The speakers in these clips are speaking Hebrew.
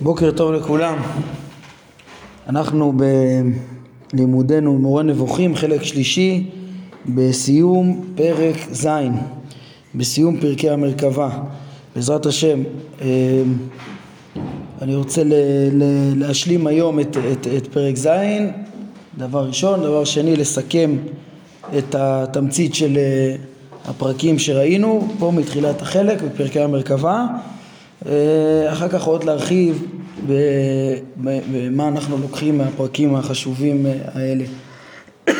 בוקר טוב לכולם. אנחנו בלימודנו מורה נבוכים, חלק שלישי, בסיום פרק ז', בסיום פרקי המרכבה. בעזרת השם, אה, אני רוצה להשלים היום את, את, את פרק ז', דבר ראשון. דבר שני, לסכם את התמצית של אה, הפרקים שראינו פה מתחילת החלק בפרקי המרכבה. אה, אחר כך עוד להרחיב במה אנחנו לוקחים מהפרקים החשובים אה, האלה.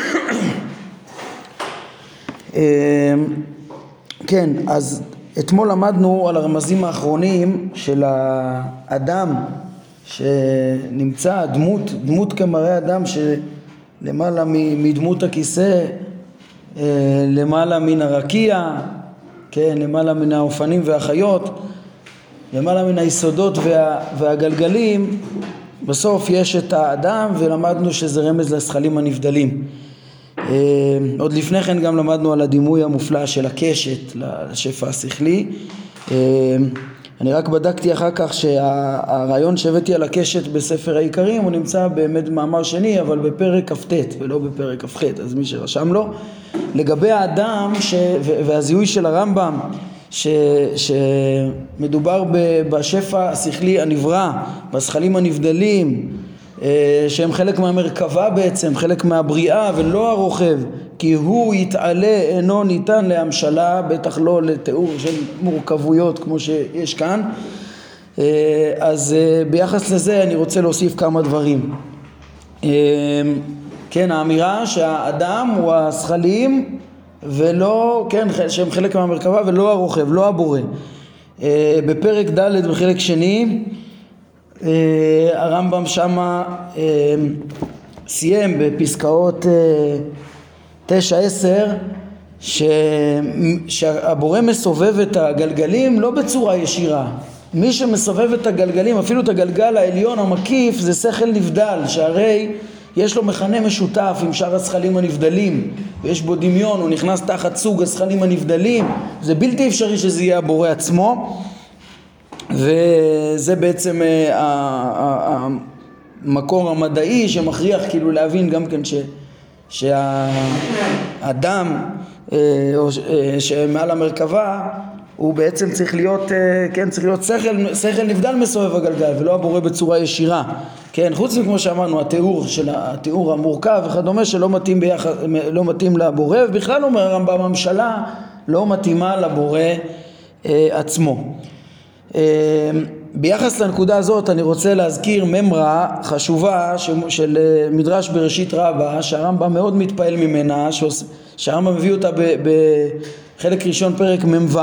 אה, כן, אז אתמול למדנו על הרמזים האחרונים של האדם שנמצא, דמות, דמות כמראה אדם שלמעלה מדמות הכיסא, למעלה מן הרקיע, כן, למעלה מן האופנים והחיות למעלה מן היסודות וה, והגלגלים, בסוף יש את האדם ולמדנו שזה רמז לזכלים הנבדלים. אה, עוד לפני כן גם למדנו על הדימוי המופלא של הקשת לשפע השכלי. אה, אני רק בדקתי אחר כך שהרעיון שהבאתי על הקשת בספר העיקרים הוא נמצא באמת במאמר שני אבל בפרק כ"ט ולא בפרק כ"ח אז מי שרשם לו לגבי האדם ש... והזיהוי של הרמב"ם ש, שמדובר בשפע השכלי הנברא, בזכלים הנבדלים, אה, שהם חלק מהמרכבה בעצם, חלק מהבריאה ולא הרוכב, כי הוא יתעלה אינו ניתן להמשלה, בטח לא לתיאור של מורכבויות כמו שיש כאן. אה, אז אה, ביחס לזה אני רוצה להוסיף כמה דברים. כן, האמירה שהאדם הוא הזכלים ולא, כן, שהם חלק מהמרכבה ולא הרוכב, לא הבורא. אה, בפרק ד' בחלק שני אה, הרמב"ם שמה אה, סיים בפסקאות תשע עשר שהבורא מסובב את הגלגלים לא בצורה ישירה מי שמסובב את הגלגלים, אפילו את הגלגל העליון המקיף זה שכל נבדל שהרי יש לו מכנה משותף עם שאר הזכלים הנבדלים ויש בו דמיון, הוא נכנס תחת סוג הזכלים הנבדלים. זה בלתי אפשרי שזה יהיה הבורא עצמו וזה בעצם אה, המקור המדעי שמכריח כאילו להבין גם כן ש, שהאדם אה, אה, שמעל המרכבה הוא בעצם צריך להיות, כן, צריך להיות שכל, שכל נבדל מסובב הגלגל ולא הבורא בצורה ישירה כן, חוץ מכמו שאמרנו התיאור של התיאור המורכב וכדומה שלא מתאים, ביחד, לא מתאים לבורא ובכלל אומר הרמב"ם הממשלה לא מתאימה לבורא אה, עצמו. אה, ביחס לנקודה הזאת אני רוצה להזכיר ממרה חשובה ש, של אה, מדרש בראשית רבה שהרמב"ם מאוד מתפעל ממנה שהרמב"ם מביא אותה בחלק ראשון פרק מ"ו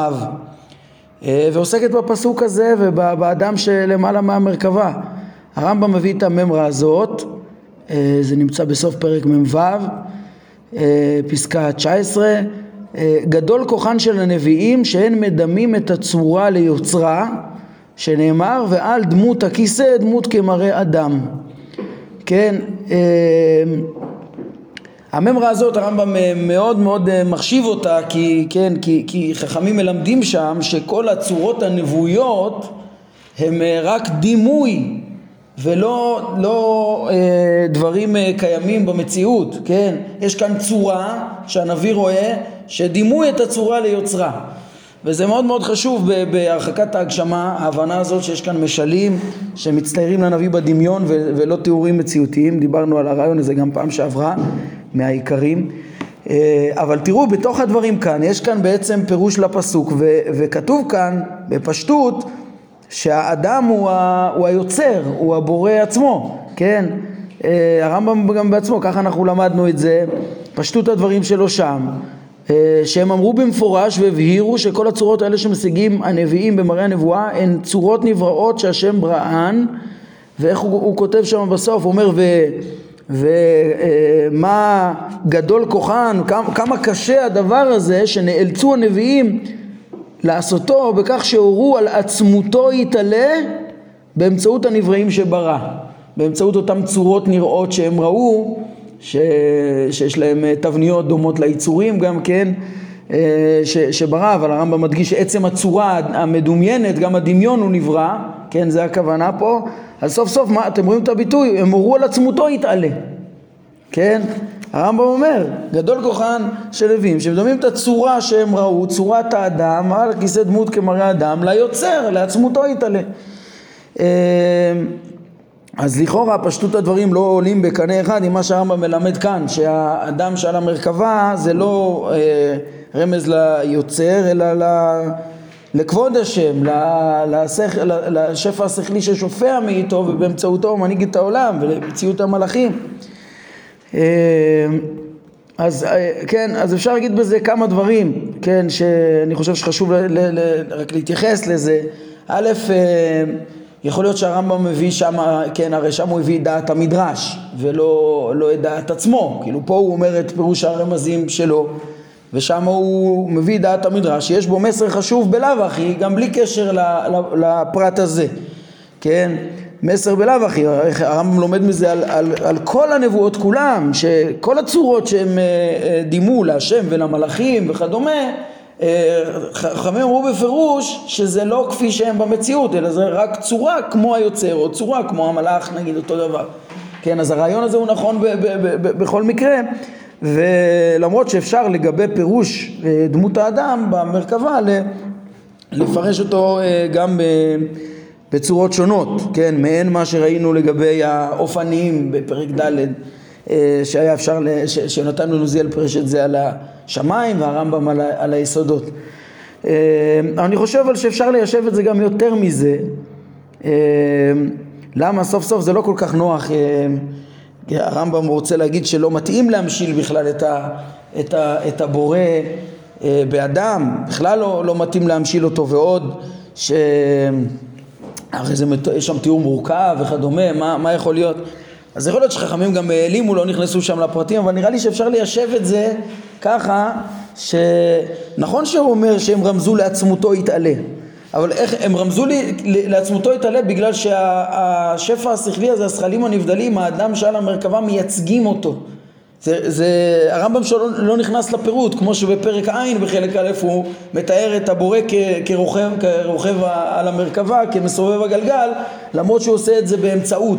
אה, ועוסקת בפסוק הזה ובאדם שלמעלה מהמרכבה הרמב"ם מביא את הממרה הזאת, אה, זה נמצא בסוף פרק מ"ו, אה, פסקה 19, אה, גדול כוחן של הנביאים שהן מדמים את הצורה ליוצרה, שנאמר ועל דמות הכיסא דמות כמראה אדם. כן, הממרה הזאת הרמב"ם מאוד מאוד מחשיב אותה כי, כן, כי, כי חכמים מלמדים שם שכל הצורות הנבואיות הם רק דימוי ולא לא, אה, דברים אה, קיימים במציאות, כן? יש כאן צורה שהנביא רואה שדימוי את הצורה ליוצרה. וזה מאוד מאוד חשוב בהרחקת ההגשמה, ההבנה הזאת שיש כאן משלים שמצטיירים לנביא בדמיון ולא תיאורים מציאותיים, דיברנו על הרעיון הזה גם פעם שעברה מהעיקרים. אה, אבל תראו בתוך הדברים כאן יש כאן בעצם פירוש לפסוק וכתוב כאן בפשטות שהאדם הוא, ה, הוא היוצר, הוא הבורא עצמו, כן? אה, הרמב"ם גם בעצמו, ככה אנחנו למדנו את זה, פשטות הדברים שלו שם, אה, שהם אמרו במפורש והבהירו שכל הצורות האלה שמשיגים הנביאים במראה הנבואה הן צורות נבראות שהשם בראן ואיך הוא, הוא כותב שם בסוף, הוא אומר ו... ומה אה, גדול כוחן, כמה קשה הדבר הזה שנאלצו הנביאים לעשותו בכך שהורו על עצמותו יתעלה באמצעות הנבראים שברא, באמצעות אותן צורות נראות שהם ראו, ש... שיש להם אה, תבניות דומות ליצורים גם כן, אה, ש, שברא, אבל הרמב"ם מדגיש שעצם הצורה המדומיינת, גם הדמיון הוא נברא, כן, זה הכוונה פה, אז סוף סוף, מה, אתם רואים את הביטוי, הם הורו על עצמותו יתעלה, כן? הרמב"ם אומר, גדול כוחן של לווים, שמדמים את הצורה שהם ראו, צורת האדם, על כיסא דמות כמראה אדם, ליוצר, לעצמותו יתעלה. אה, אז לכאורה פשטות הדברים לא עולים בקנה אחד עם מה שהרמב"ם מלמד כאן, שהאדם שעל המרכבה זה לא אה, רמז ליוצר, אלא ל... לכבוד השם. לשפע השכלי ששופע מאיתו ובאמצעותו הוא מנהיג את העולם ולמציאות המלאכים. אה, אז אה, כן, אז אפשר להגיד בזה כמה דברים, כן, שאני חושב שחשוב ל, ל, ל, רק להתייחס לזה. א', אה, יכול להיות שהרמב"ם מביא שם, כן, הרי שם הוא הביא את דעת המדרש ולא לא את דעת עצמו, כאילו פה הוא אומר את פירוש הרמזים שלו ושם הוא מביא דעת המדרש שיש בו מסר חשוב בלאו הכי גם בלי קשר לפרט הזה, כן? מסר בלאו הכי, הרמב"ם לומד מזה על, על, על כל הנבואות כולם, שכל הצורות שהם אה, אה, דימו להשם ולמלאכים וכדומה אה, חכמים אמרו בפירוש שזה לא כפי שהם במציאות, אלא זה רק צורה כמו היוצר, או צורה כמו המלאך נגיד אותו דבר. כן, אז הרעיון הזה הוא נכון ב- ב- ב- בכל מקרה, ולמרות שאפשר לגבי פירוש דמות האדם במרכבה, לפרש אותו גם בצורות שונות, כן, מעין מה שראינו לגבי האופניים בפרק ד' שהיה אפשר, שנתן לנו זיאל פרש את זה על. השמיים והרמב"ם על, על היסודות. אה, אני חושב אבל שאפשר ליישב את זה גם יותר מזה. אה, למה סוף סוף זה לא כל כך נוח, אה, הרמב"ם רוצה להגיד שלא מתאים להמשיל בכלל את, ה, את, ה, את הבורא באדם, בכלל לא, לא מתאים להמשיל אותו ועוד ש... הרי זה, יש שם תיאור מורכב וכדומה, מה, מה יכול להיות? אז יכול להיות שחכמים גם העלימו, לא נכנסו שם לפרטים, אבל נראה לי שאפשר ליישב את זה ככה שנכון שהוא אומר שהם רמזו לעצמותו יתעלה אבל איך הם רמזו לי, לעצמותו יתעלה בגלל שהשפע השכלי הזה, השכלים הנבדלים, האדם שעל המרכבה מייצגים אותו זה, זה, הרמב"ם שלו לא נכנס לפירוט, כמו שבפרק ע' בחלק א' הוא מתאר את הבורא כ, כרוכב, כרוכב על המרכבה, כמסובב הגלגל, למרות שהוא עושה את זה באמצעות.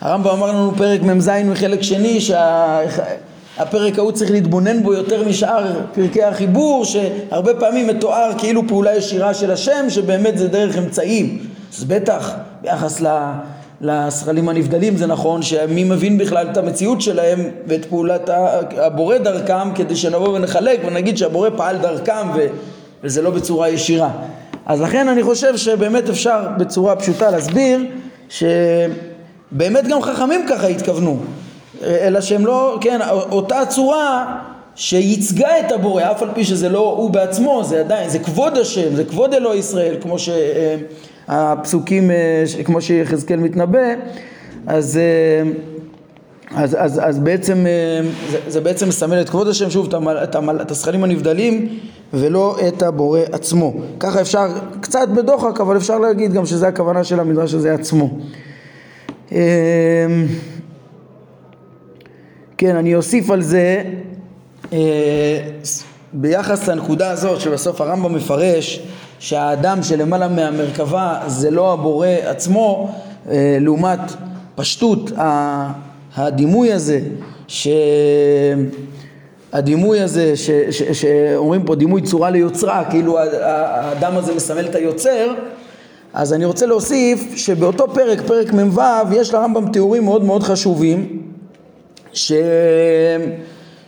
הרמב"ם אמר לנו פרק מ"ז מחלק שני, שה... הפרק ההוא צריך להתבונן בו יותר משאר פרקי החיבור שהרבה פעמים מתואר כאילו פעולה ישירה של השם שבאמת זה דרך אמצעים אז בטח ביחס לזכלים הנבדלים זה נכון שמי מבין בכלל את המציאות שלהם ואת פעולת הבורא דרכם כדי שנבוא ונחלק ונגיד שהבורא פעל דרכם ו... וזה לא בצורה ישירה. אז לכן אני חושב שבאמת אפשר בצורה פשוטה להסביר שבאמת גם חכמים ככה התכוונו אלא שהם לא, כן, אותה צורה שייצגה את הבורא, אף על פי שזה לא הוא בעצמו, זה עדיין, זה כבוד השם, זה כבוד אלוהי ישראל, כמו שהפסוקים, כמו שיחזקאל מתנבא, אז, אז, אז, אז בעצם, זה, זה בעצם מסמל את כבוד השם, שוב, את, הזכלים הנבדלים ולא את הבורא עצמו. ככה אפשר, קצת בדוחק, אבל אפשר להגיד גם שזה הכוונה של המדרש הזה עצמו. כן, אני אוסיף על זה אה, ביחס לנקודה הזאת שבסוף הרמב"ם מפרש שהאדם שלמעלה מהמרכבה זה לא הבורא עצמו אה, לעומת פשטות הדימוי הזה שהדימוי הזה ש, ש, שאומרים פה דימוי צורה ליוצרה כאילו האדם הזה מסמל את היוצר אז אני רוצה להוסיף שבאותו פרק, פרק מ"ו, יש לרמב"ם תיאורים מאוד מאוד חשובים ש...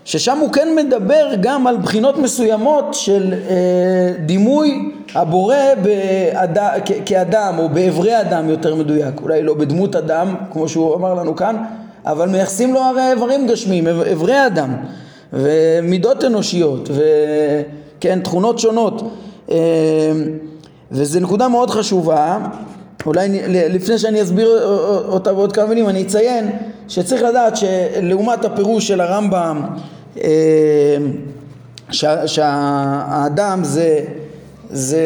ששם הוא כן מדבר גם על בחינות מסוימות של אה, דימוי הבורא בעד... כ... כאדם או באברי אדם יותר מדויק, אולי לא בדמות אדם כמו שהוא אמר לנו כאן, אבל מייחסים לו הרי איברים גשמיים, אברי אדם ומידות אנושיות וכן תכונות שונות. אה, וזו נקודה מאוד חשובה. אולי לפני שאני אסביר אותה בעוד כמה מילים אני אציין שצריך לדעת שלעומת הפירוש של הרמב"ם אה, שהאדם זה, זה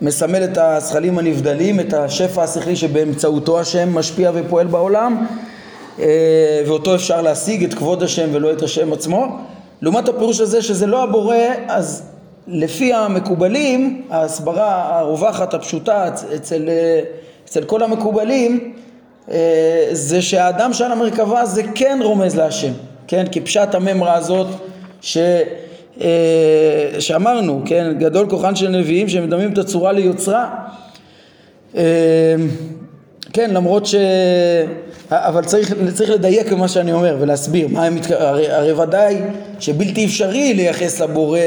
מסמל את הזכלים הנבדלים, את השפע השכלי שבאמצעותו השם משפיע ופועל בעולם אה, ואותו אפשר להשיג את כבוד השם ולא את השם עצמו. לעומת הפירוש הזה שזה לא הבורא, אז לפי המקובלים, ההסברה הרווחת הפשוטה אצל, אצל כל המקובלים, אה, זה שהאדם שעל המרכבה זה כן רומז להשם, כן? כי פשט הממרה הזאת ש... אה, שאמרנו, כן? גדול כוחן של נביאים שמדמים את הצורה ליוצרה אה, כן, למרות ש... אבל צריך, צריך לדייק במה שאני אומר ולהסביר מה הם הרי, הרי ודאי שבלתי אפשרי לייחס לבורא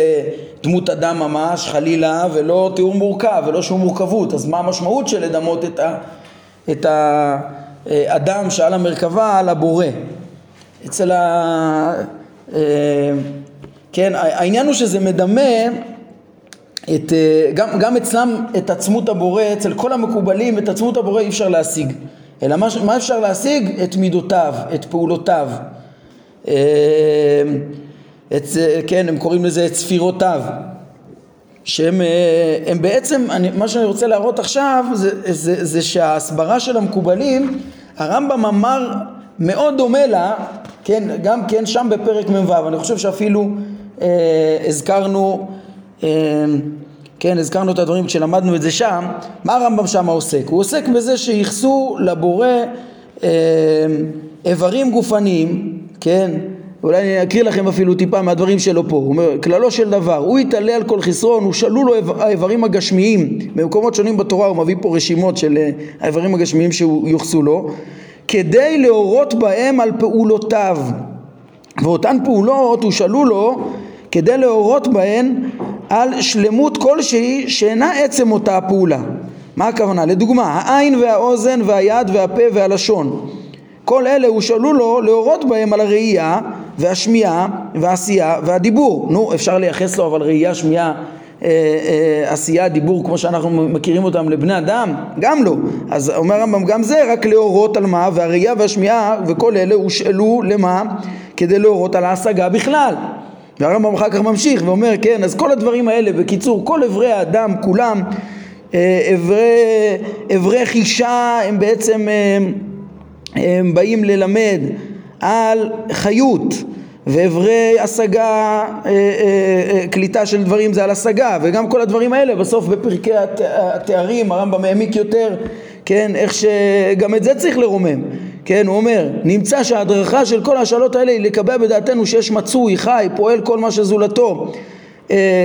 דמות אדם ממש חלילה ולא תיאור מורכב ולא שום מורכבות אז מה המשמעות של לדמות את, ה, את האדם שעל המרכבה על הבורא אצל ה... אה, כן, העניין הוא שזה מדמה את, אה, גם, גם אצלם את עצמות הבורא, אצל כל המקובלים את עצמות הבורא אי אפשר להשיג אלא מה, מה אפשר להשיג? את מידותיו, את פעולותיו אה, את, כן, הם קוראים לזה את ספירותיו שהם אה, בעצם, אני, מה שאני רוצה להראות עכשיו זה, זה, זה שההסברה של המקובלים הרמב"ם אמר מאוד דומה לה, כן, גם כן שם בפרק מ"ו, אני חושב שאפילו אה, הזכרנו אה, כן, הזכרנו את הדברים כשלמדנו את זה שם, מה הרמב"ם שם עוסק? הוא עוסק בזה שייחסו לבורא אה, איברים גופניים, כן, אולי אני אקריא לכם אפילו טיפה מהדברים שלו פה, הוא אומר, כללו של דבר, הוא יתעלה על כל חסרון, הוא שלו לו האיברים הגשמיים, במקומות שונים בתורה הוא מביא פה רשימות של אה, האיברים הגשמיים שיוחסו לו, כדי להורות בהם על פעולותיו, ואותן פעולות הוא שלו לו כדי להורות בהן על שלמות כלשהי שאינה עצם אותה הפעולה. מה הכוונה? לדוגמה, העין והאוזן והיד והפה והלשון כל אלה הושאלו לו להורות בהם על הראייה והשמיעה והעשייה והדיבור. נו, אפשר לייחס לו אבל ראייה, שמיעה, עשייה, דיבור כמו שאנחנו מכירים אותם לבני אדם? גם לא. אז אומר הרמב"ם גם זה רק להורות על מה והראייה והשמיעה וכל אלה הושאלו למה? כדי להורות על ההשגה בכלל. והרמב"ם אחר כך ממשיך ואומר כן אז כל הדברים האלה בקיצור כל אברי האדם כולם אה, אברי, חישה הם בעצם אה, הם באים ללמד על חיות ואברי השגה, אה, קליטה של דברים זה על השגה וגם כל הדברים האלה בסוף בפרקי התארים הרמב"ם העמיק יותר כן איך שגם את זה צריך לרומם כן, הוא אומר, נמצא שההדרכה של כל השאלות האלה היא לקבע בדעתנו שיש מצוי, חי, פועל כל מה שזולתו, אה,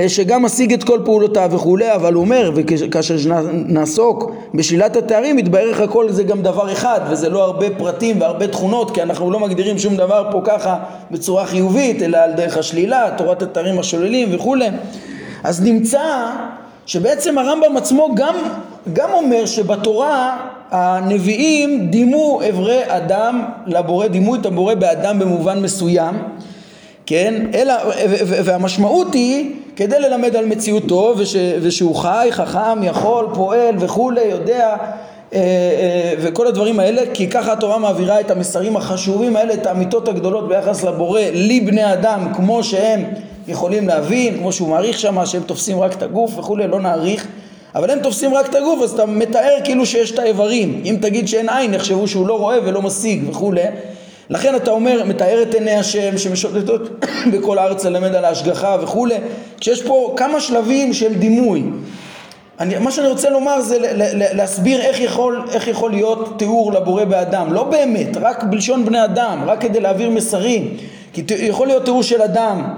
שגם משיג את כל פעולותיו וכולי, אבל הוא אומר, וכאשר נעסוק בשלילת התארים, יתבהר איך הכל זה גם דבר אחד, וזה לא הרבה פרטים והרבה תכונות, כי אנחנו לא מגדירים שום דבר פה ככה בצורה חיובית, אלא על דרך השלילה, תורת התארים השוללים וכולי. אז נמצא שבעצם הרמב"ם עצמו גם, גם אומר שבתורה הנביאים דימו אברי אדם לבורא, דימו את הבורא באדם במובן מסוים, כן? אלא, והמשמעות היא כדי ללמד על מציאותו וש, ושהוא חי, חכם, יכול, פועל וכולי, יודע אה, אה, וכל הדברים האלה כי ככה התורה מעבירה את המסרים החשובים האלה, את האמיתות הגדולות ביחס לבורא לבני אדם כמו שהם יכולים להבין, כמו שהוא מעריך שם, שהם תופסים רק את הגוף וכולי, לא נעריך. אבל הם תופסים רק את הגוף אז אתה מתאר כאילו שיש את האיברים. אם תגיד שאין עין יחשבו שהוא לא רואה ולא משיג וכולי לכן אתה אומר מתאר את עיני השם שמשוטטות בכל הארץ ללמד על ההשגחה וכולי כשיש פה כמה שלבים של דימוי. אני, מה שאני רוצה לומר זה להסביר איך יכול, איך יכול להיות תיאור לבורא באדם. לא באמת, רק בלשון בני אדם רק כדי להעביר מסרים. כי יכול להיות תיאור של אדם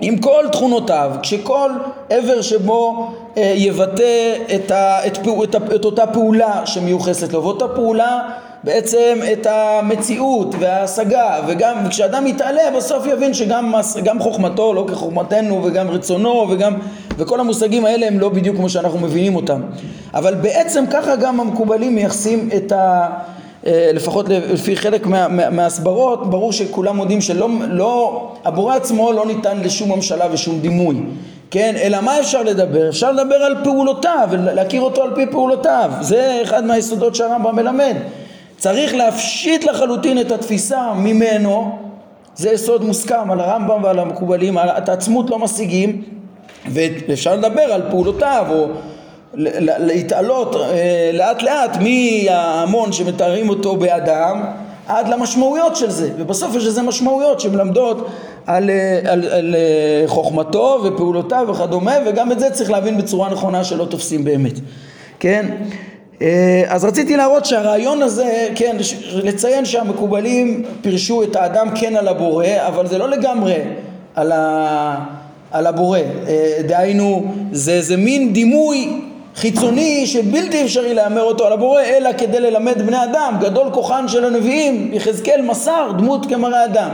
עם כל תכונותיו, כשכל עבר שבו אה, יבטא את, ה, את, את, את אותה פעולה שמיוחסת לו, ואותה פעולה בעצם את המציאות וההשגה, וגם כשאדם יתעלה בסוף יבין שגם גם חוכמתו לא כחוכמתנו וגם רצונו וגם וכל המושגים האלה הם לא בדיוק כמו שאנחנו מבינים אותם, אבל בעצם ככה גם המקובלים מייחסים את ה... אה, לפחות לפי חלק מה, מה, מהסברות, ברור שכולם מודים שלא, לא, הבורא עצמו לא ניתן לשום ממשלה ושום דימוי, כן? אלא מה אפשר לדבר? אפשר לדבר על פעולותיו, להכיר אותו על פי פעולותיו, זה אחד מהיסודות שהרמב"ם מלמד. צריך להפשיט לחלוטין את התפיסה ממנו, זה יסוד מוסכם על הרמב"ם ועל המקובלים, את העצמות לא משיגים, ואפשר לדבר על פעולותיו או להתעלות אה, לאט לאט מההמון שמתארים אותו באדם עד למשמעויות של זה, ובסוף יש לזה משמעויות שמלמדות על, על, על, על חוכמתו ופעולותיו וכדומה, וגם את זה צריך להבין בצורה נכונה שלא תופסים באמת, כן? אז רציתי להראות שהרעיון הזה, כן, לציין שהמקובלים פירשו את האדם כן על הבורא, אבל זה לא לגמרי על, ה, על הבורא, דהיינו זה איזה מין דימוי חיצוני שבלתי אפשרי להמר אותו על הבורא אלא כדי ללמד בני אדם גדול כוחן של הנביאים יחזקאל מסר דמות כמראה אדם.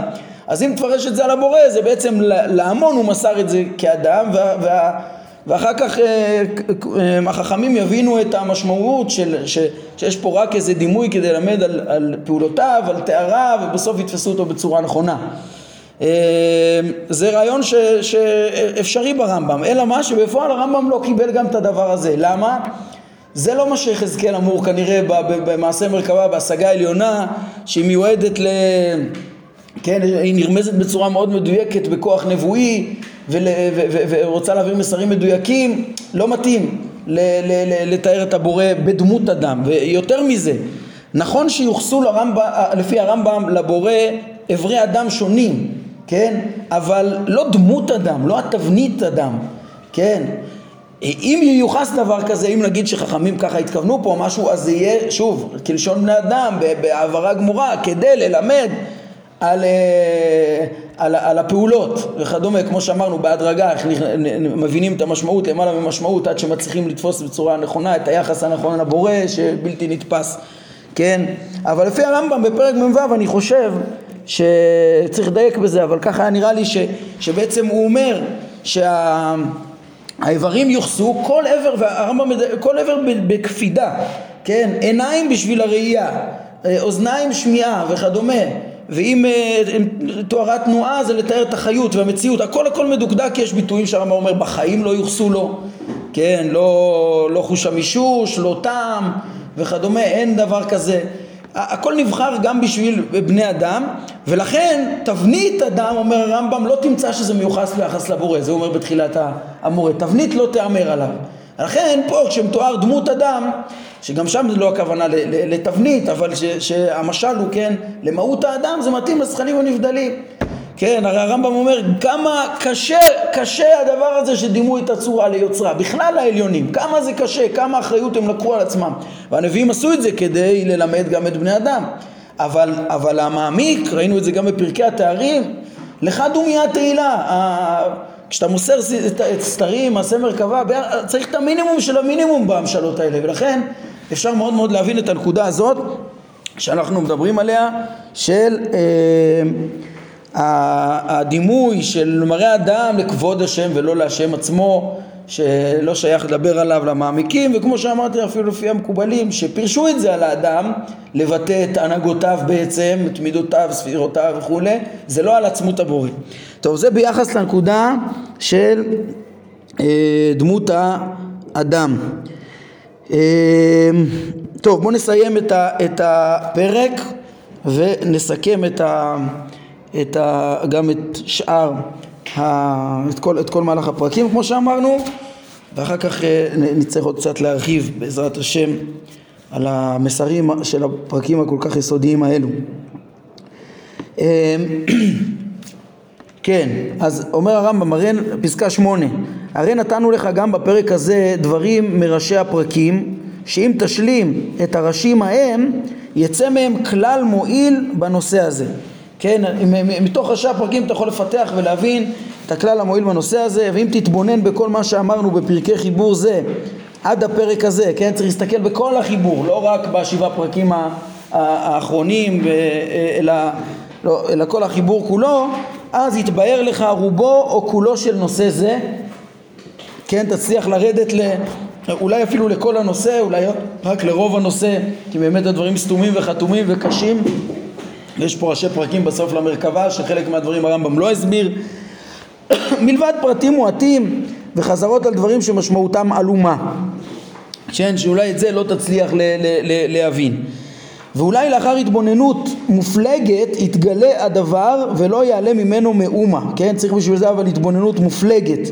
אז אם תפרש את זה על הבורא זה בעצם להמון הוא מסר את זה כאדם וה, וה, ואחר כך אה, אה, החכמים יבינו את המשמעות של, ש, שיש פה רק איזה דימוי כדי ללמד על, על פעולותיו, על תאריו ובסוף יתפסו אותו בצורה נכונה אמ, זה רעיון ש, שאפשרי ברמב"ם, אלא מה שבפועל הרמב"ם לא קיבל גם את הדבר הזה. למה? זה לא מה שיחזקאל אמור כנראה במעשה מרכבה, בהשגה העליונה, שהיא מיועדת ל... כן, היא נרמזת בצורה מאוד מדויקת בכוח נבואי ול, ו, ו, ורוצה להעביר מסרים מדויקים, לא מתאים ל, ל, ל, לתאר את הבורא בדמות אדם. ויותר מזה, נכון שיוחסו לרמב"ם, לפי הרמב"ם לבורא אברי אדם שונים, כן? אבל לא דמות אדם, לא התבנית אדם, כן? אם ייוחס דבר כזה, אם נגיד שחכמים ככה התכוונו פה משהו, אז זה יהיה, שוב, כלשון בני אדם, בהעברה גמורה, כדי ללמד על, אה, על, על הפעולות וכדומה, כמו שאמרנו בהדרגה, איך מבינים את המשמעות למעלה ממשמעות עד שמצליחים לתפוס בצורה נכונה את היחס הנכון לבורא שבלתי נתפס, כן? אבל לפי הרמב"ם בפרק מ"ו אני חושב שצריך לדייק בזה, אבל ככה נראה לי ש, שבעצם הוא אומר שהאיברים יוחסו כל עבר, והרמב"ם, כל עבר בקפידה, כן, עיניים בשביל הראייה, אה, אוזניים שמיעה וכדומה, ואם אה, תוארה תנועה זה לתאר את החיות והמציאות, הכל הכל מדוקדק, יש ביטויים שהרמב"ם אומר בחיים לא יוחסו לו, כן, לא, לא חוש המישוש, לא טעם וכדומה, אין דבר כזה. הכל נבחר גם בשביל בני אדם ולכן תבנית אדם אומר הרמב"ם לא תמצא שזה מיוחס ביחס לבורא. זה הוא אומר בתחילת המורה תבנית לא תיאמר עליו לכן פה כשמתואר דמות אדם שגם שם זה לא הכוונה לתבנית אבל שהמשל הוא כן למהות האדם זה מתאים לזכנים הנבדלים כן, הרי הרמב"ם אומר כמה קשה, קשה הדבר הזה שדימו את הצורה ליוצרה, בכלל העליונים, כמה זה קשה, כמה אחריות הם לקחו על עצמם. והנביאים עשו את זה כדי ללמד גם את בני אדם. אבל, אבל המעמיק, ראינו את זה גם בפרקי התארים, לך דומיה תהילה. כשאתה מוסר סתרים, מעשה מרכבה, צריך את המינימום של המינימום בהמשלות האלה, ולכן אפשר מאוד מאוד להבין את הנקודה הזאת שאנחנו מדברים עליה של... אה, הדימוי של מראה אדם לכבוד השם ולא להשם עצמו שלא שייך לדבר עליו למעמיקים וכמו שאמרתי אפילו לפי המקובלים שפירשו את זה על האדם לבטא את הנהגותיו בעצם, את מידותיו, ספירותיו וכולי זה לא על עצמות הבורא. טוב זה ביחס לנקודה של אה, דמות האדם. אה, טוב בואו נסיים את, ה, את הפרק ונסכם את ה... את ה, גם את שאר, את, כל, את כל מהלך הפרקים כמו שאמרנו ואחר כך אה, נצטרך עוד קצת להרחיב בעזרת השם על המסרים של הפרקים הכל כך יסודיים האלו. אמ, כן, אז אומר הרמב"ם, הרי פסקה שמונה, הרי נתנו לך גם בפרק הזה דברים מראשי הפרקים, שאם תשלים את הראשים ההם, יצא מהם כלל מועיל בנושא הזה. כן, מתוך ראשי הפרקים אתה יכול לפתח ולהבין את הכלל המועיל בנושא הזה, ואם תתבונן בכל מה שאמרנו בפרקי חיבור זה עד הפרק הזה, כן, צריך להסתכל בכל החיבור, לא רק בשבעה פרקים האחרונים, אלא, לא, אלא כל החיבור כולו, אז יתבהר לך רובו או כולו של נושא זה, כן, תצליח לרדת ל... אולי אפילו לכל הנושא, אולי רק לרוב הנושא, כי באמת הדברים סתומים וחתומים וקשים יש פה ראשי פרקים בסוף למרכבה שחלק מהדברים הרמב"ם לא הסביר. מלבד פרטים מועטים וחזרות על דברים שמשמעותם עלומה. כן, שאולי את זה לא תצליח ל- ל- ל- להבין. ואולי לאחר התבוננות מופלגת יתגלה הדבר ולא יעלה ממנו מאומה. כן צריך בשביל זה אבל התבוננות מופלגת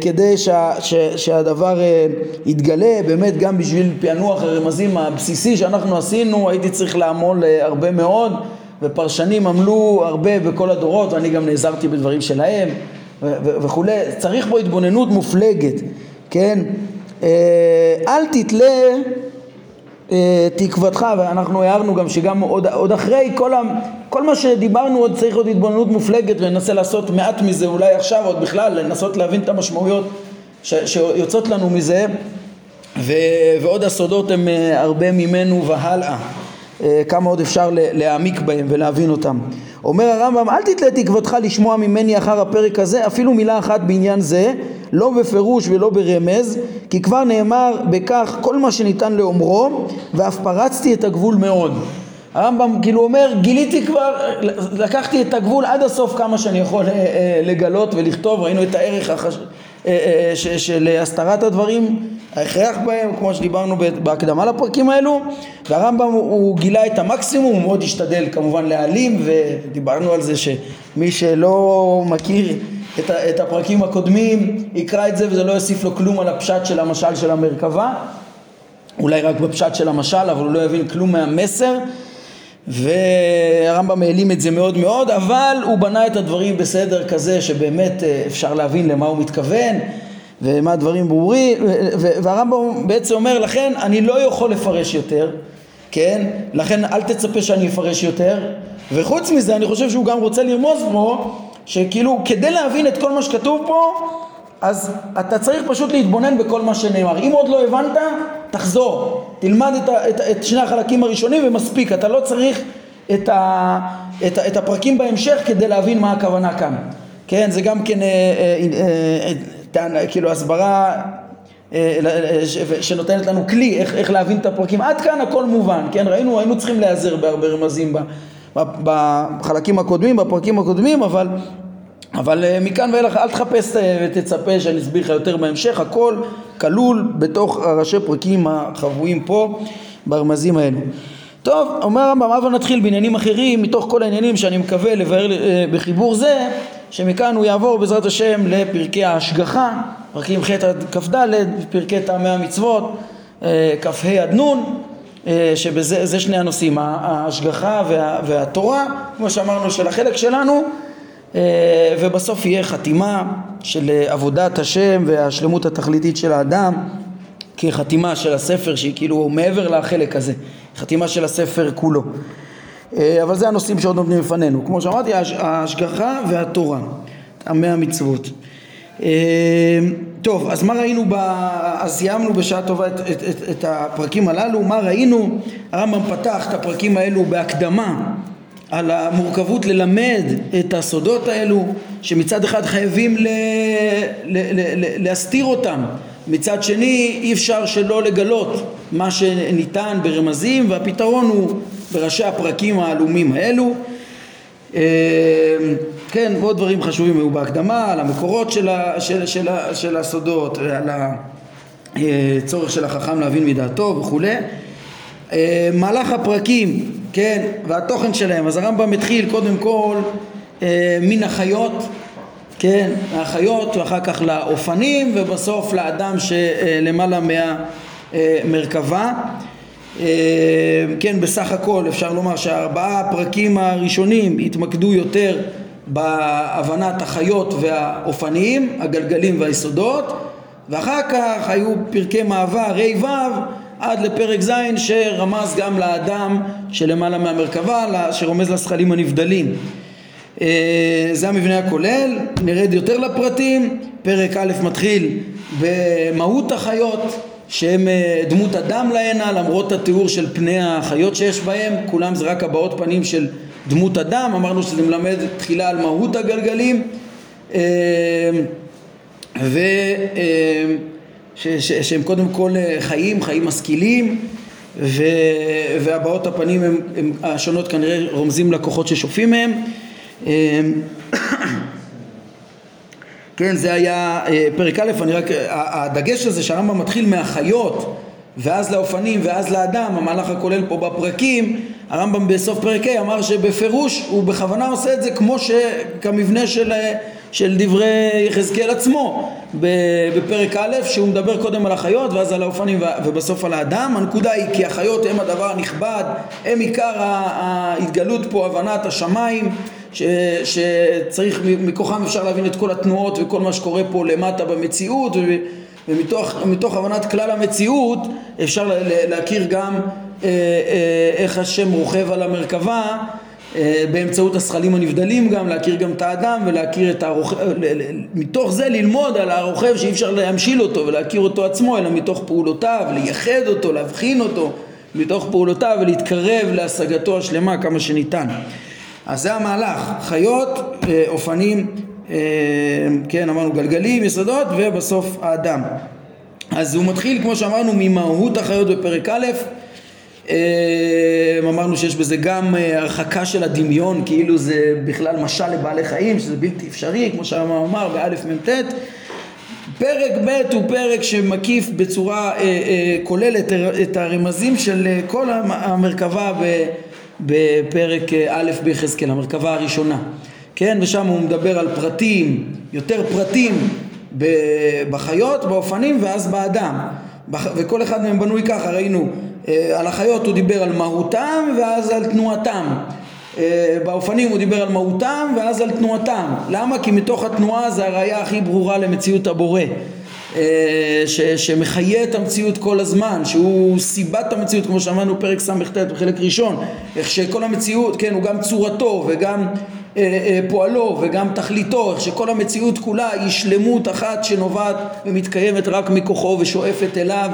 כדי שה, ש, שהדבר אה, יתגלה, באמת גם בשביל פענוח הרמזים הבסיסי שאנחנו עשינו הייתי צריך לעמול אה, הרבה מאוד ופרשנים עמלו הרבה בכל הדורות ואני גם נעזרתי בדברים שלהם וכולי, צריך פה התבוננות מופלגת, כן? אל תתלה תקוותך, ואנחנו הערנו גם שגם עוד, עוד אחרי כל, ה, כל מה שדיברנו עוד צריך עוד התבוננות מופלגת וננסה לעשות מעט מזה אולי עכשיו עוד בכלל לנסות להבין את המשמעויות ש, שיוצאות לנו מזה. ו, ועוד הסודות הם אה, הרבה ממנו והלאה. אה, כמה עוד אפשר להעמיק בהם ולהבין אותם אומר הרמב"ם אל תתלה תקוותך לשמוע ממני אחר הפרק הזה אפילו מילה אחת בעניין זה לא בפירוש ולא ברמז כי כבר נאמר בכך כל מה שניתן לאומרו ואף פרצתי את הגבול מאוד. הרמב"ם כאילו אומר גיליתי כבר לקחתי את הגבול עד הסוף כמה שאני יכול אה, אה, לגלות ולכתוב ראינו את הערך החש... אה, של הסתרת הדברים ההכרח בהם כמו שדיברנו בהקדמה לפרקים האלו. והרמב"ם הוא גילה את המקסימום הוא מאוד השתדל כמובן להעלים ודיברנו על זה שמי שלא מכיר את הפרקים הקודמים יקרא את זה וזה לא יוסיף לו כלום על הפשט של המשל של המרכבה. אולי רק בפשט של המשל אבל הוא לא יבין כלום מהמסר והרמב"ם העלים את זה מאוד מאוד אבל הוא בנה את הדברים בסדר כזה שבאמת אה, אפשר להבין למה הוא מתכוון ומה הדברים ברורים והרמב"ם בעצם אומר לכן אני לא יכול לפרש יותר כן? לכן אל תצפה שאני אפרש יותר וחוץ מזה אני חושב שהוא גם רוצה לרמוז פה שכאילו כדי להבין את כל מה שכתוב פה אז אתה צריך פשוט להתבונן בכל מה שנאמר. אם עוד לא הבנת תחזור תלמד את, את, את שני החלקים הראשונים ומספיק אתה לא צריך את, ה, את, את הפרקים בהמשך כדי להבין מה הכוונה כאן. כן זה גם כן אה, אה, אה, אה, כאילו הסברה אה, שנותנת לנו כלי איך, איך להבין את הפרקים. עד כאן הכל מובן כן? ראינו היינו צריכים להיעזר בהרבה רמזים בחלקים הקודמים בפרקים הקודמים אבל אבל אה, מכאן ואילך אל תחפש אה, ותצפה שאני אסביר לך יותר בהמשך, הכל כלול בתוך הראשי פרקים החבויים פה ברמזים האלו. טוב, אומר הרמב"ם, הבה נתחיל בעניינים אחרים מתוך כל העניינים שאני מקווה לבאר אה, בחיבור זה, שמכאן הוא יעבור בעזרת השם לפרקי ההשגחה, פרקים ח' עד כ"ד, פרקי טעמי המצוות, כ"ה עד נ', שבזה שני הנושאים, ההשגחה וה, והתורה, כמו שאמרנו של החלק שלנו ובסוף יהיה חתימה של אה, עבודת השם והשלמות התכליתית של האדם כחתימה של הספר שהיא כאילו מעבר לחלק הזה, חתימה של הספר כולו. אה, אבל זה הנושאים שעוד נותנים לפנינו. כמו שאמרתי, ההשגחה והתורה, עמי המצוות. טוב, אז מה ראינו, ב... אז סיימנו בשעה טובה את, את, את, את הפרקים הללו, מה ראינו? הרמב"ם פתח את הפרקים האלו בהקדמה על המורכבות ללמד את הסודות האלו שמצד אחד חייבים ל, ל, ל, להסתיר אותם. מצד שני אי אפשר שלא לגלות מה שניתן ברמזים והפתרון הוא בראשי הפרקים העלומים האלו. אה, כן ועוד דברים חשובים היו בהקדמה על המקורות של, ה, של, של, של, של הסודות על הצורך אה, של החכם להבין מדעתו וכולי אה, מהלך הפרקים כן, והתוכן שלהם. אז הרמב"ם התחיל קודם כל אה, מן החיות, כן, מהחיות ואחר כך לאופנים ובסוף לאדם שלמעלה מהמרכבה. אה, כן, בסך הכל אפשר לומר שהארבעה הפרקים הראשונים התמקדו יותר בהבנת החיות והאופנים, הגלגלים והיסודות, ואחר כך היו פרקי מעבר, ה' ו' עד לפרק ז' שרמז גם לאדם שלמעלה מהמרכבה, שרומז לזכלים הנבדלים. אה, זה המבנה הכולל, נרד יותר לפרטים, פרק א' מתחיל במהות החיות שהם אה, דמות אדם להנה למרות התיאור של פני החיות שיש בהם, כולם זה רק הבעות פנים של דמות אדם, אמרנו שזה מלמד תחילה על מהות הגלגלים. אה, ו... ש, ש, שהם קודם כל אה, חיים, חיים משכילים ו, והבעות הפנים הם, הם השונות כנראה רומזים לכוחות ששופעים מהם. אמ, כן זה היה אה, פרק א', אני רק, הדגש הזה שהרמב"ם מתחיל מהחיות ואז לאופנים ואז לאדם, המהלך הכולל פה בפרקים, הרמב"ם בסוף פרק ה' אמר שבפירוש הוא בכוונה עושה את זה כמו שכמבנה של, של דברי יחזקאל עצמו, בפרק א', שהוא מדבר קודם על החיות ואז על האופנים ובסוף על האדם. הנקודה היא כי החיות הם הדבר הנכבד, הם עיקר ההתגלות פה, הבנת השמיים, ש, שצריך, מכוחם אפשר להבין את כל התנועות וכל מה שקורה פה למטה במציאות ומתוך הבנת כלל המציאות אפשר להכיר גם אה, אה, איך השם רוכב על המרכבה באמצעות השכלים הנבדלים גם, להכיר גם את האדם ולהכיר את הרוכב, מתוך זה ללמוד על הרוכב שאי אפשר להמשיל אותו ולהכיר אותו עצמו, אלא מתוך פעולותיו, לייחד אותו, להבחין אותו מתוך פעולותיו ולהתקרב להשגתו השלמה כמה שניתן. אז זה המהלך, חיות, אה, אופנים, אה, כן אמרנו גלגלים, יסודות ובסוף האדם. אז הוא מתחיל כמו שאמרנו ממהות החיות בפרק א' אה, אמרנו שיש בזה גם אה, הרחקה של הדמיון, כאילו זה בכלל משל לבעלי חיים, שזה בלתי אפשרי, כמו שהרמב"ם אמר באלף מ"ט. פרק ב' הוא פרק שמקיף בצורה אה, אה, כוללת את הרמזים של כל המרכבה בפרק א' ביחזקאל, המרכבה הראשונה. כן, ושם הוא מדבר על פרטים, יותר פרטים בחיות, באופנים ואז באדם. וכל אחד מהם בנוי ככה, ראינו על החיות הוא דיבר על מהותם ואז על תנועתם. אה, באופנים הוא דיבר על מהותם ואז על תנועתם. למה? כי מתוך התנועה זה הראייה הכי ברורה למציאות הבורא. אה, ש, שמחיה את המציאות כל הזמן, שהוא סיבת המציאות כמו שאמרנו פרק ס"ט בחלק ראשון, איך שכל המציאות, כן, הוא גם צורתו וגם אה, אה, פועלו וגם תכליתו, איך שכל המציאות כולה היא שלמות אחת שנובעת ומתקיימת רק מכוחו ושואפת אליו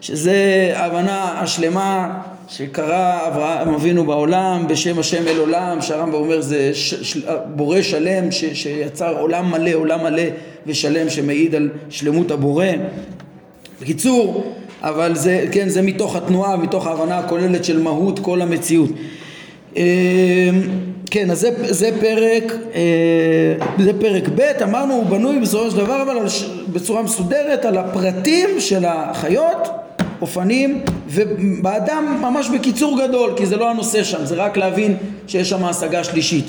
שזה ההבנה השלמה שקרא אברהם אבינו בעולם בשם השם אל עולם שהרמב"ם אומר זה ש, ש, בורא שלם ש, שיצר עולם מלא עולם מלא ושלם שמעיד על שלמות הבורא. בקיצור אבל זה כן זה מתוך התנועה מתוך ההבנה הכוללת של מהות כל המציאות. אמ, כן, אז זה, זה פרק, אה, זה פרק ב', אמרנו הוא בנוי בסופו של דבר אבל בצורה מסודרת על הפרטים של החיות אופנים ובאדם ממש בקיצור גדול כי זה לא הנושא שם זה רק להבין שיש שם השגה שלישית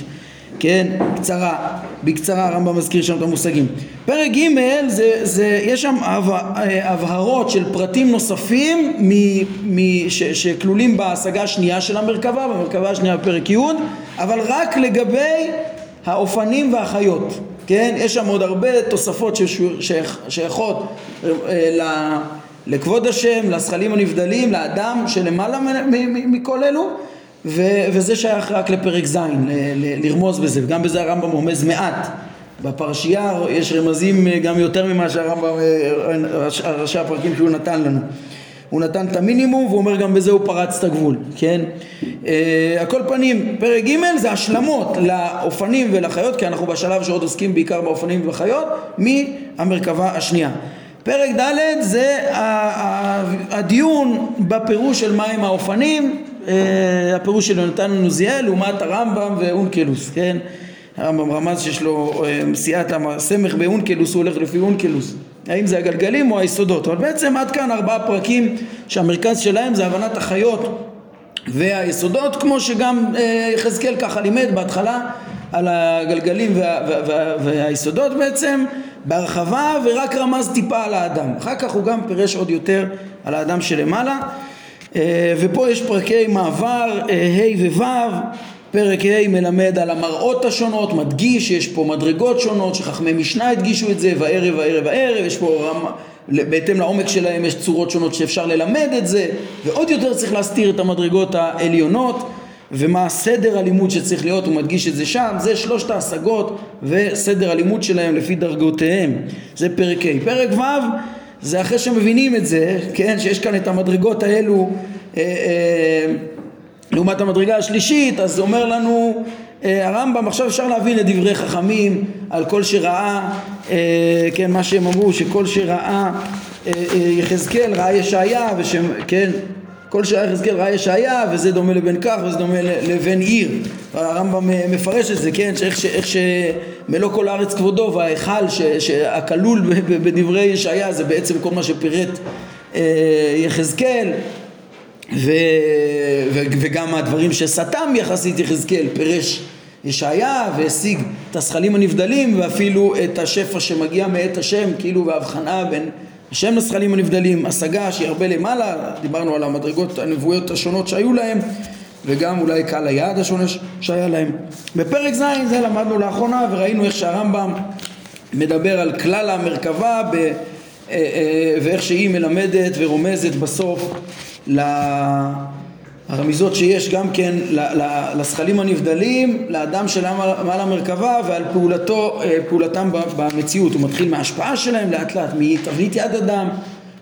כן, קצרה, בקצרה הרמב"ם מזכיר שם את המושגים. פרק ג' זה, זה, יש שם הבהרות של פרטים נוספים מ, מ, ש, שכלולים בהשגה השנייה של המרכבה, במרכבה השנייה בפרק י', אבל רק לגבי האופנים והחיות, כן? יש שם עוד הרבה תוספות ששייכות אה, לכבוד השם, לזכלים הנבדלים, לאדם שלמעלה מכל אלו ו- וזה שייך רק לפרק ז', ל- ל- לרמוז בזה, וגם בזה הרמב"ם רומז מעט. בפרשייה יש רמזים אה, גם יותר ממה שהרמב"ם, אה, ראשי הפרקים שהוא נתן לנו. הוא נתן את המינימום והוא אומר גם בזה הוא פרץ את הגבול, כן? אה, על כל פנים, פרק ג' זה השלמות לאופנים ולחיות, כי אנחנו בשלב שעוד עוסקים בעיקר באופנים ובחיות, מהמרכבה השנייה. פרק ד' זה הדיון בפירוש של מהם האופנים, אה, הפירוש של יונתן נוזיאל לעומת הרמב"ם ואונקלוס, כן? הרמב"ם רמז שיש לו אה, סייעת הסמך באונקלוס, הוא הולך לפי אונקלוס. האם זה הגלגלים או היסודות? אבל בעצם עד כאן ארבעה פרקים שהמרכז שלהם זה הבנת החיות והיסודות, כמו שגם אה, יחזקאל ככה לימד בהתחלה על הגלגלים וה, וה, וה, והיסודות בעצם בהרחבה ורק רמז טיפה על האדם. אחר כך הוא גם פירש עוד יותר על האדם שלמעלה. אה, ופה יש פרקי מעבר אה, ה' וו', פרק ה' מלמד על המראות השונות, מדגיש שיש פה מדרגות שונות שחכמי משנה הדגישו את זה, וערב וערב וערב, יש פה רמה, בהתאם לעומק שלהם יש צורות שונות שאפשר ללמד את זה, ועוד יותר צריך להסתיר את המדרגות העליונות. ומה הסדר הלימוד שצריך להיות, הוא מדגיש את זה שם, זה שלושת ההשגות וסדר הלימוד שלהם לפי דרגותיהם, זה פרק ה'. פרק ו' זה אחרי שמבינים את זה, כן, שיש כאן את המדרגות האלו אה, אה, לעומת המדרגה השלישית, אז אומר לנו אה, הרמב"ם, עכשיו אפשר להבין את דברי חכמים על כל שראה, אה, כן, מה שהם אמרו, שכל שראה אה, אה, יחזקאל, ראה ישעיה, ושם, כן, כל שעה יחזקאל ראה ישעיה וזה דומה לבן כך וזה דומה לבן עיר. הרמב"ם מפרש את זה כן? שאיך איך שמלוא כל הארץ כבודו וההיכל הכלול בדברי ישעיה זה בעצם כל מה שפירט אה, יחזקאל. ו, ו, וגם הדברים שסתם יחסית יחזקאל פירש ישעיה והשיג את הזכלים הנבדלים ואפילו את השפע שמגיע מאת השם כאילו בהבחנה בין השם לזכלים הנבדלים השגה שהיא הרבה למעלה דיברנו על המדרגות הנבואיות השונות שהיו להם וגם אולי קהל היעד השונה שהיה להם. בפרק ז' זה למדנו לאחרונה וראינו איך שהרמב"ם מדבר על כלל המרכבה ב, אה, אה, ואיך שהיא מלמדת ורומזת בסוף הרמיזות שיש גם כן לזכלים הנבדלים, לאדם מעל המרכבה ועל פעולתו, אה, פעולתם במציאות. הוא מתחיל מההשפעה שלהם לאט לאט, מתבנית יד אדם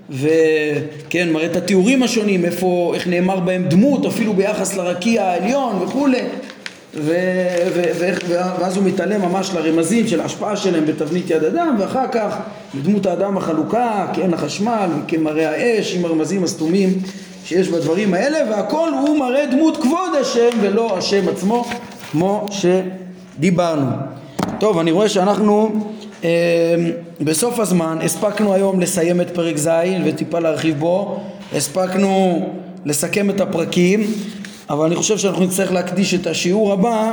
וכן, מראה את התיאורים השונים, איפה, איך נאמר בהם דמות, אפילו ביחס לרקיע העליון וכולי ו, ו, ו, ואז הוא מתעלם ממש לרמזים של ההשפעה שלהם בתבנית יד אדם ואחר כך לדמות האדם החלוקה, כעין החשמל, כמראה האש עם הרמזים הסתומים שיש בדברים האלה והכל הוא מראה דמות כבוד השם ולא השם עצמו כמו שדיברנו. טוב אני רואה שאנחנו אה, בסוף הזמן הספקנו היום לסיים את פרק ז' וטיפה להרחיב בו הספקנו לסכם את הפרקים אבל אני חושב שאנחנו נצטרך להקדיש את השיעור הבא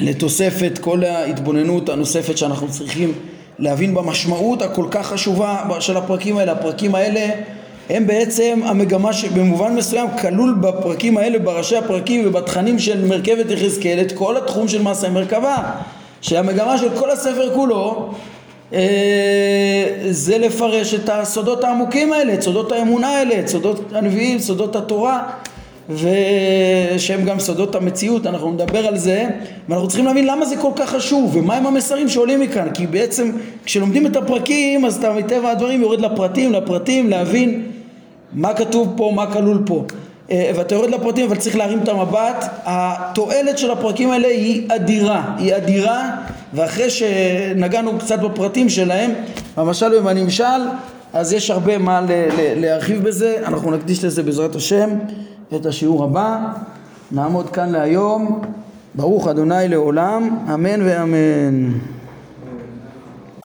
לתוספת כל ההתבוננות הנוספת שאנחנו צריכים להבין במשמעות הכל כך חשובה של הפרקים האלה. הפרקים האלה הם בעצם המגמה שבמובן מסוים כלול בפרקים האלה, בראשי הפרקים ובתכנים של מרכבת יחזקאל את כל התחום של מעשה מרכבה שהמגמה של כל הספר כולו אה, זה לפרש את הסודות העמוקים האלה, את סודות האמונה האלה, את סודות הנביאים, סודות התורה ושהם גם סודות המציאות, אנחנו נדבר על זה ואנחנו צריכים להבין למה זה כל כך חשוב ומהם המסרים שעולים מכאן כי בעצם כשלומדים את הפרקים אז אתה מטבע הדברים יורד לפרטים, לפרטים, להבין מה כתוב פה, מה כלול פה. אה, ואתה יורד לפרטים אבל צריך להרים את המבט. התועלת של הפרקים האלה היא אדירה. היא אדירה ואחרי שנגענו קצת בפרטים שלהם המשל ובנמשל אז יש הרבה מה להרחיב בזה. אנחנו נקדיש לזה בעזרת השם את השיעור הבא. נעמוד כאן להיום. ברוך אדוני לעולם. אמן ואמן